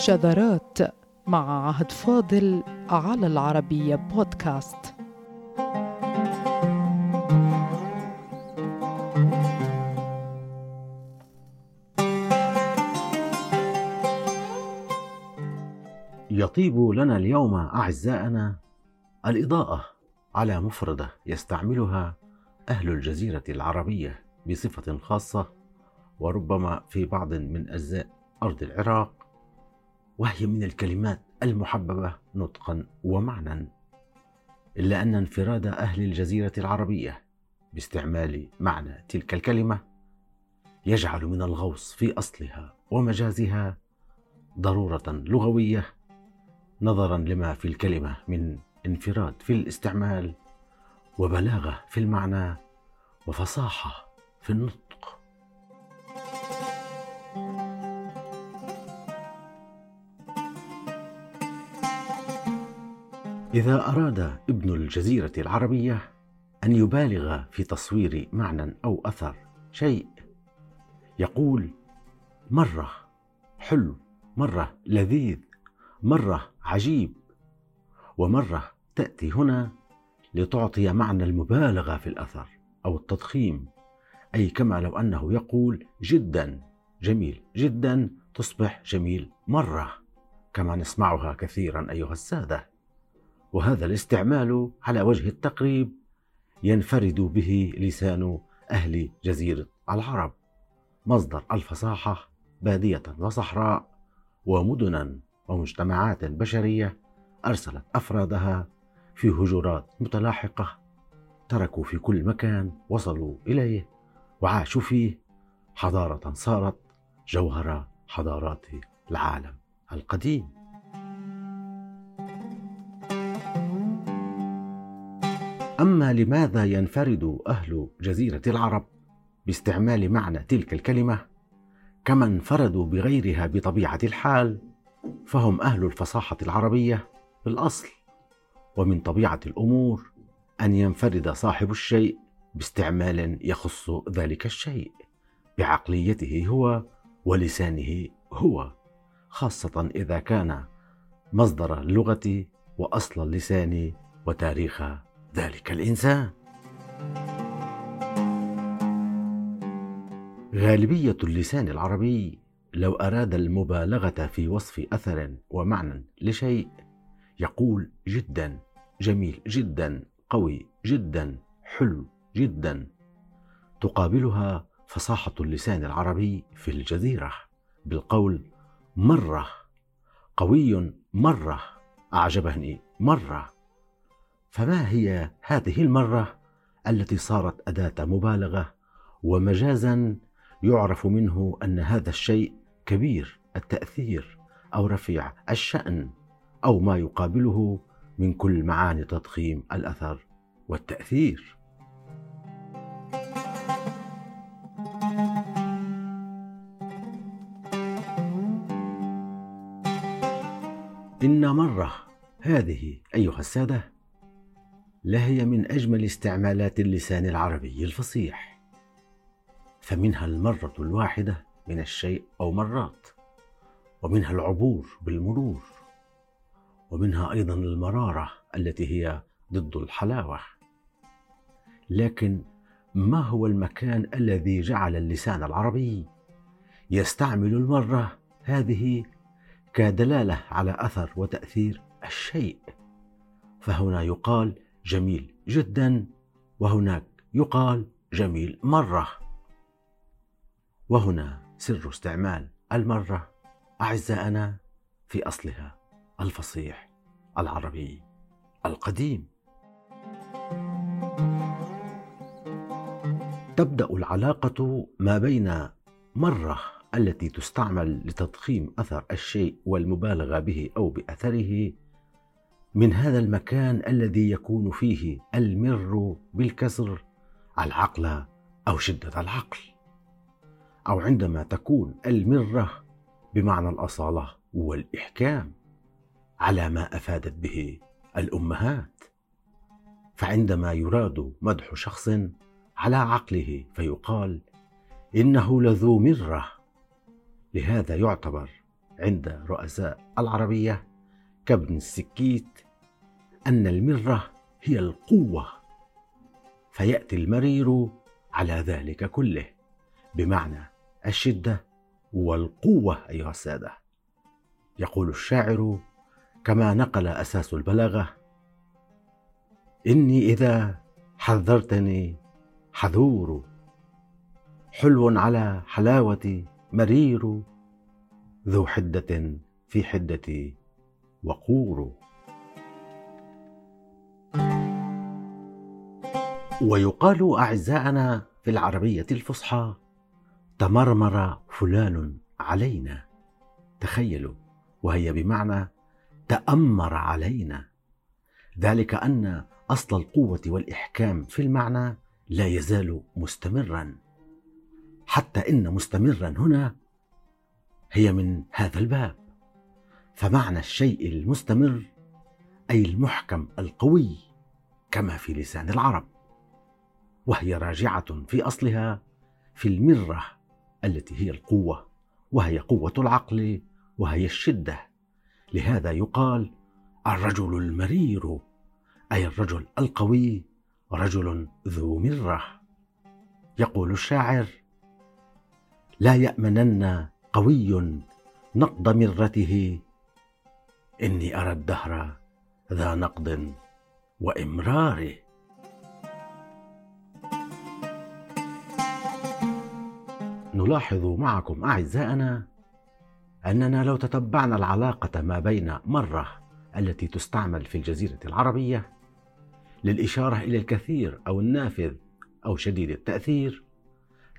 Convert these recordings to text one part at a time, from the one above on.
شذرات مع عهد فاضل على العربية بودكاست. يطيب لنا اليوم أعزائنا الإضاءة على مفردة يستعملها أهل الجزيرة العربية بصفة خاصة وربما في بعض من أجزاء أرض العراق وهي من الكلمات المحببة نطقا ومعنى إلا أن انفراد أهل الجزيرة العربية باستعمال معنى تلك الكلمة يجعل من الغوص في أصلها ومجازها ضرورة لغوية نظرا لما في الكلمة من انفراد في الاستعمال وبلاغة في المعنى وفصاحة في النطق. إذا أراد ابن الجزيرة العربية أن يبالغ في تصوير معنى أو أثر شيء يقول مرة حلو مرة لذيذ مرة عجيب ومرة تأتي هنا لتعطي معنى المبالغة في الأثر أو التضخيم. أي كما لو أنه يقول جدا جميل جدا تصبح جميل مرة كما نسمعها كثيرا أيها السادة. وهذا الاستعمال على وجه التقريب ينفرد به لسان أهل جزيرة العرب. مصدر الفصاحة بادية وصحراء ومدنا ومجتمعات بشرية أرسلت أفرادها في هجرات متلاحقة. تركوا في كل مكان وصلوا إليه وعاشوا فيه. حضارة صارت جوهر حضارات العالم القديم. أما لماذا ينفرد أهل جزيرة العرب باستعمال معنى تلك الكلمة؟ كما انفردوا بغيرها بطبيعة الحال فهم أهل الفصاحة العربية بالأصل. ومن طبيعة الأمور أن ينفرد صاحب الشيء باستعمال يخص ذلك الشيء بعقليته هو ولسانه هو خاصة إذا كان مصدر اللغة وأصل اللسان وتاريخ ذلك الإنسان. غالبية اللسان العربي لو أراد المبالغة في وصف أثر ومعنى لشيء يقول جدا جميل جدا قوي جدا حلو جدا. تقابلها فصاحة اللسان العربي في الجزيرة بالقول مرة قوي مرة أعجبني مرة. فما هي هذه المرة التي صارت أداة مبالغة ومجازا يعرف منه أن هذا الشيء كبير التأثير أو رفيع الشأن أو ما يقابله من كل معاني تضخيم الأثر والتأثير. إن مرة هذه أيها السادة لهي من أجمل استعمالات اللسان العربي الفصيح. فمنها المرة الواحدة من الشيء أو مرات ومنها العبور بالمرور ومنها أيضا المرارة التي هي ضد الحلاوة. لكن ما هو المكان الذي جعل اللسان العربي يستعمل المرة هذه كدلالة على أثر وتأثير الشيء؟ فهنا يقال جميل جدا وهناك يقال جميل مرة. وهنا سر استعمال المرة أعزائنا في أصلها الفصيح العربي القديم. تبدأ العلاقة ما بين مرة التي تستعمل لتضخيم أثر الشيء والمبالغة به أو بأثره من هذا المكان الذي يكون فيه المر بالكسر العقل أو شدة العقل. أو عندما تكون المرة بمعنى الأصالة والإحكام على ما أفادت به الأمهات. فعندما يراد مدح شخص على عقله فيقال إنه لذو مرة. لهذا يعتبر عند رؤساء العربية كابن السكيت أن المرة هي القوة. فيأتي المرير على ذلك كله بمعنى الشدة والقوة أيها السادة. يقول الشاعر كما نقل أساس البلاغة إني إذا حذرتني حذور. حلو على حلاوتي مرير ذو حدة في حدتي وقور ويقال أعزائنا في العربية الفصحى تمرمر فلان علينا. تخيلوا وهي بمعنى تأمر علينا. ذلك أن أصل القوة والإحكام في المعنى لا يزال مستمرا حتى إن مستمرا هنا هي من هذا الباب. فمعنى الشيء المستمر أي المحكم القوي كما في لسان العرب. وهي راجعة في أصلها في المرة التي هي القوة وهي قوة العقل وهي الشدة. لهذا يقال الرجل المرير أي الرجل القوي رجل ذو مرة. يقول الشاعر لا يأمنن قوي نقض مرته إني أرى الدهر ذا نقض وإمرار نلاحظ معكم أعزائنا أننا لو تتبعنا العلاقة ما بين مرة التي تستعمل في الجزيرة العربية للإشارة إلى الكثير أو النافذ أو شديد التأثير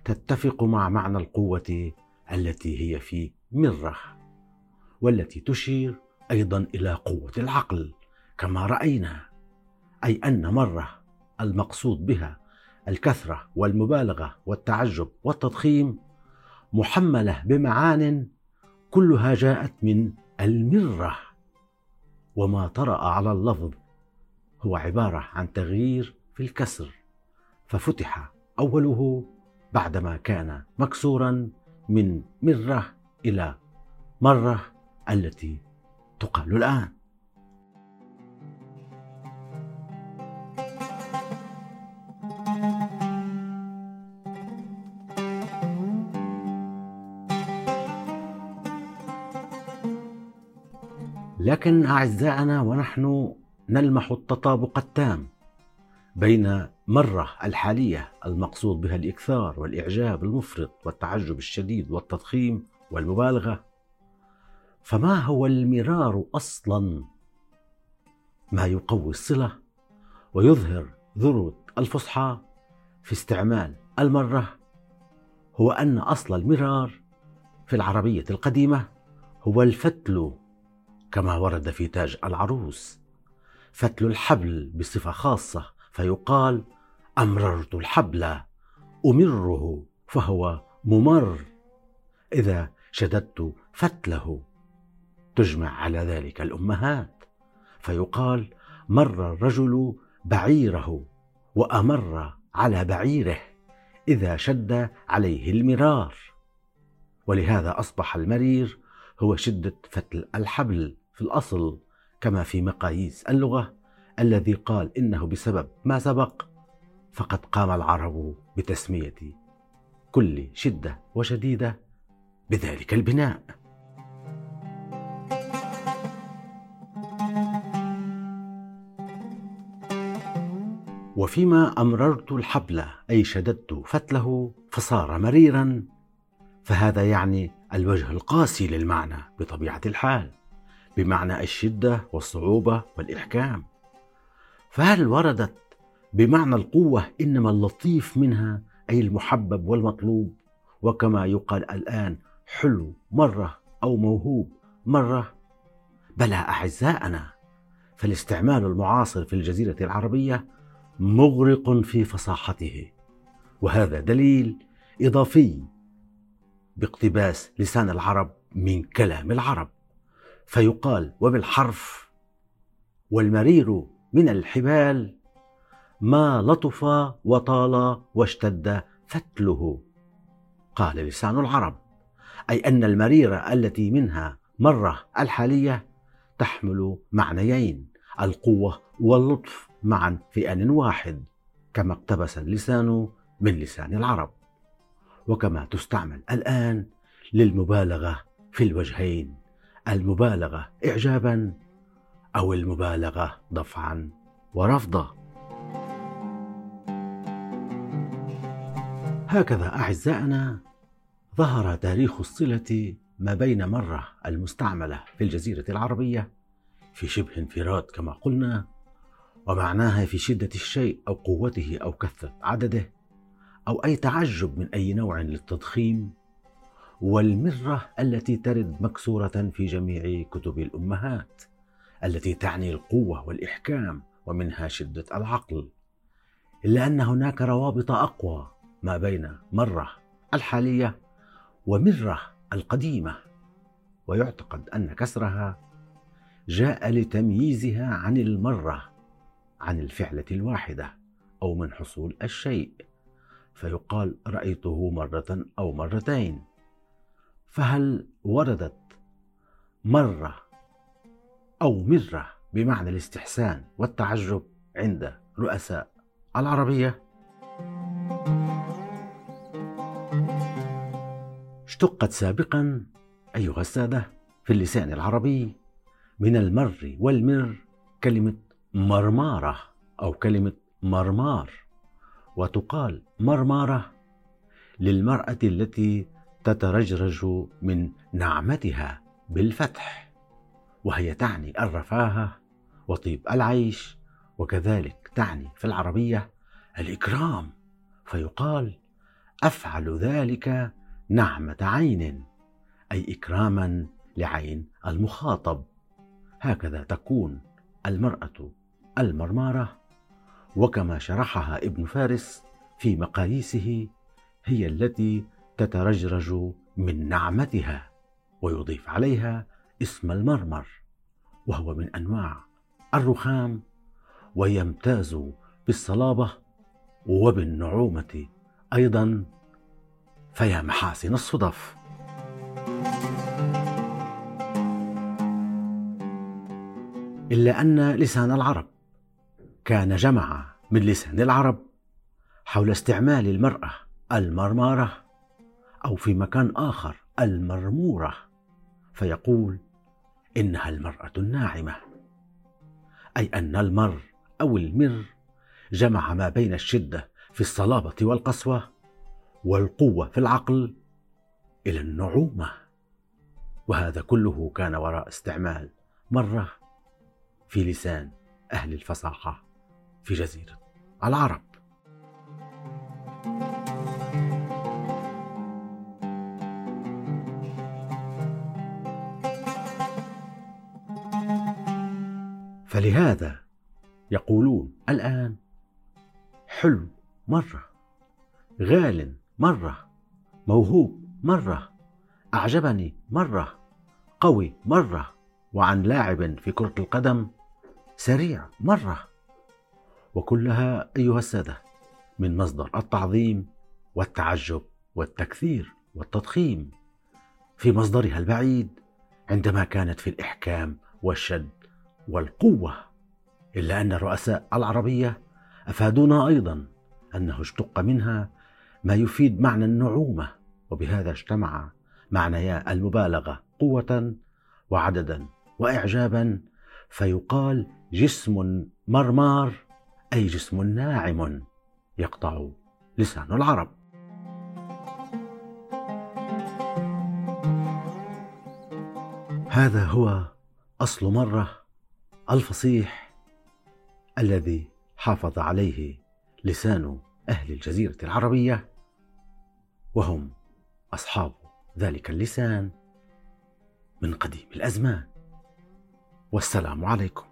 تتفق مع معنى القوة التي هي في مرة والتي تشير أيضا إلى قوة العقل كما رأينا أي أن مرة المقصود بها الكثرة والمبالغة والتعجب والتضخيم محملة بمعان كلها جاءت من المرة. وما طرأ على اللفظ هو عبارة عن تغيير في الكسر ففتح أوله بعدما كان مكسورا من مرة إلى مرة التي تقال الآن. لكن أعزائنا ونحن نلمح التطابق التام بين مرة الحالية المقصود بها الإكثار والإعجاب المفرط والتعجب الشديد والتضخيم والمبالغة فما هو المرار أصلا؟ ما يقوي الصلة ويظهر ذروة الفصحى في استعمال المرة هو أن أصل المرار في العربية القديمة هو الفتل كما ورد في تاج العروس. فتل الحبل بصفة خاصة فيقال أمررت الحبل أمره فهو ممر. إذا شددت فتله تجمع على ذلك الأمهات. فيقال مر الرجل بعيره وأمر على بعيره إذا شد عليه المرار. ولهذا أصبح المرير هو شدة فتل الحبل في الأصل كما في مقاييس اللغة الذي قال إنه بسبب ما سبق فقد قام العرب بتسمية كل شدة وشديدة بذلك البناء. وفيما أمررت الحبل أي شددت فتله فصار مريرا. فهذا يعني الوجه القاسي للمعنى بطبيعة الحال بمعنى الشدة والصعوبة والإحكام. فهل وردت بمعنى القوة إنما اللطيف منها أي المحبب والمطلوب؟ وكما يقال الآن حلو مرة أو موهوب مرة. بلى أعزائنا فالاستعمال المعاصر في الجزيرة العربية مغرق في فصاحته. وهذا دليل إضافي باقتباس لسان العرب من كلام العرب. فيقال وبالحرف والمرير من الحبال ما لطف وطال واشتد فتله قال لسان العرب أي أن المريره التي منها مرة الحالية تحمل معنيين القوة واللطف معا في آن واحد كما اقتبس اللسان من لسان العرب. وكما تستعمل الآن للمبالغة في الوجهين المبالغة إعجابا أو المبالغة دفعا ورفضا. هكذا أعزائنا ظهر تاريخ الصلة ما بين مرة المستعملة في الجزيرة العربية في شبه انفراد كما قلنا ومعناها في شدة الشيء أو قوته أو كثرة عدده أو أي تعجب من أي نوع للتضخيم والمرة التي ترد مكسورة في جميع كتب الأمهات التي تعني القوة والإحكام ومنها شدة العقل إلا أن هناك روابط أقوى ما بين مرة الحالية ومرة القديمة ويعتقد أن كسرها جاء لتمييزها عن المرة عن الفعلة الواحدة أو من حصول الشيء فيقال رأيته مرة أو مرتين فهل وردت مرة أو مرة بمعنى الاستحسان والتعجب عند رؤساء العربية؟ اشتقت سابقا أيها السادة في اللسان العربي من المر والمر كلمة مرمارة أو كلمة مرمار وتقال مرمارة للمرأة التي تترجرج من نعمتها بالفتح وهي تعني الرفاهة وطيب العيش وكذلك تعني في العربية الإكرام فيقال أفعل ذلك نعمة عين أي إكراما لعين المخاطب. هكذا تكون المرأة المرمارة وكما شرحها ابن فارس في مقاييسه هي التي تترجرج من نعمتها ويضيف عليها اسم المرمر وهو من أنواع الرخام ويمتاز بالصلابة وبالنعومة أيضا فيا محاسن الصدف. إلا أن لسان العرب كان جمع من لسان العرب حول استعمال المرأة المرماره أو في مكان آخر المرمورة فيقول إنها المرأة الناعمة أي أن المر أو المر جمع ما بين الشدة في الصلابة والقسوة والقوة في العقل إلى النعومة وهذا كله كان وراء استعمال مرة في لسان أهل الفصاحة. في جزيرة العرب فلهذا يقولون الآن حلو مرة غال مرة موهوب مرة أعجبني مرة قوي مرة وعن لاعب في كرة القدم سريع مرة. وكلها أيها السادة من مصدر التعظيم والتعجب والتكثير والتضخيم. في مصدرها البعيد عندما كانت في الإحكام والشد والقوة. إلا أن الرؤساء العربية أفادونا أيضا أنه اشتق منها ما يفيد معنى النعومة. وبهذا اجتمع معنيا المبالغة قوة وعددا وإعجابا فيقال جسم مرمار. أي جسم ناعم يقطع لسان العرب. هذا هو أصل مرة الفصيح الذي حافظ عليه لسان أهل الجزيرة العربية وهم أصحاب ذلك اللسان من قديم الأزمان. والسلام عليكم.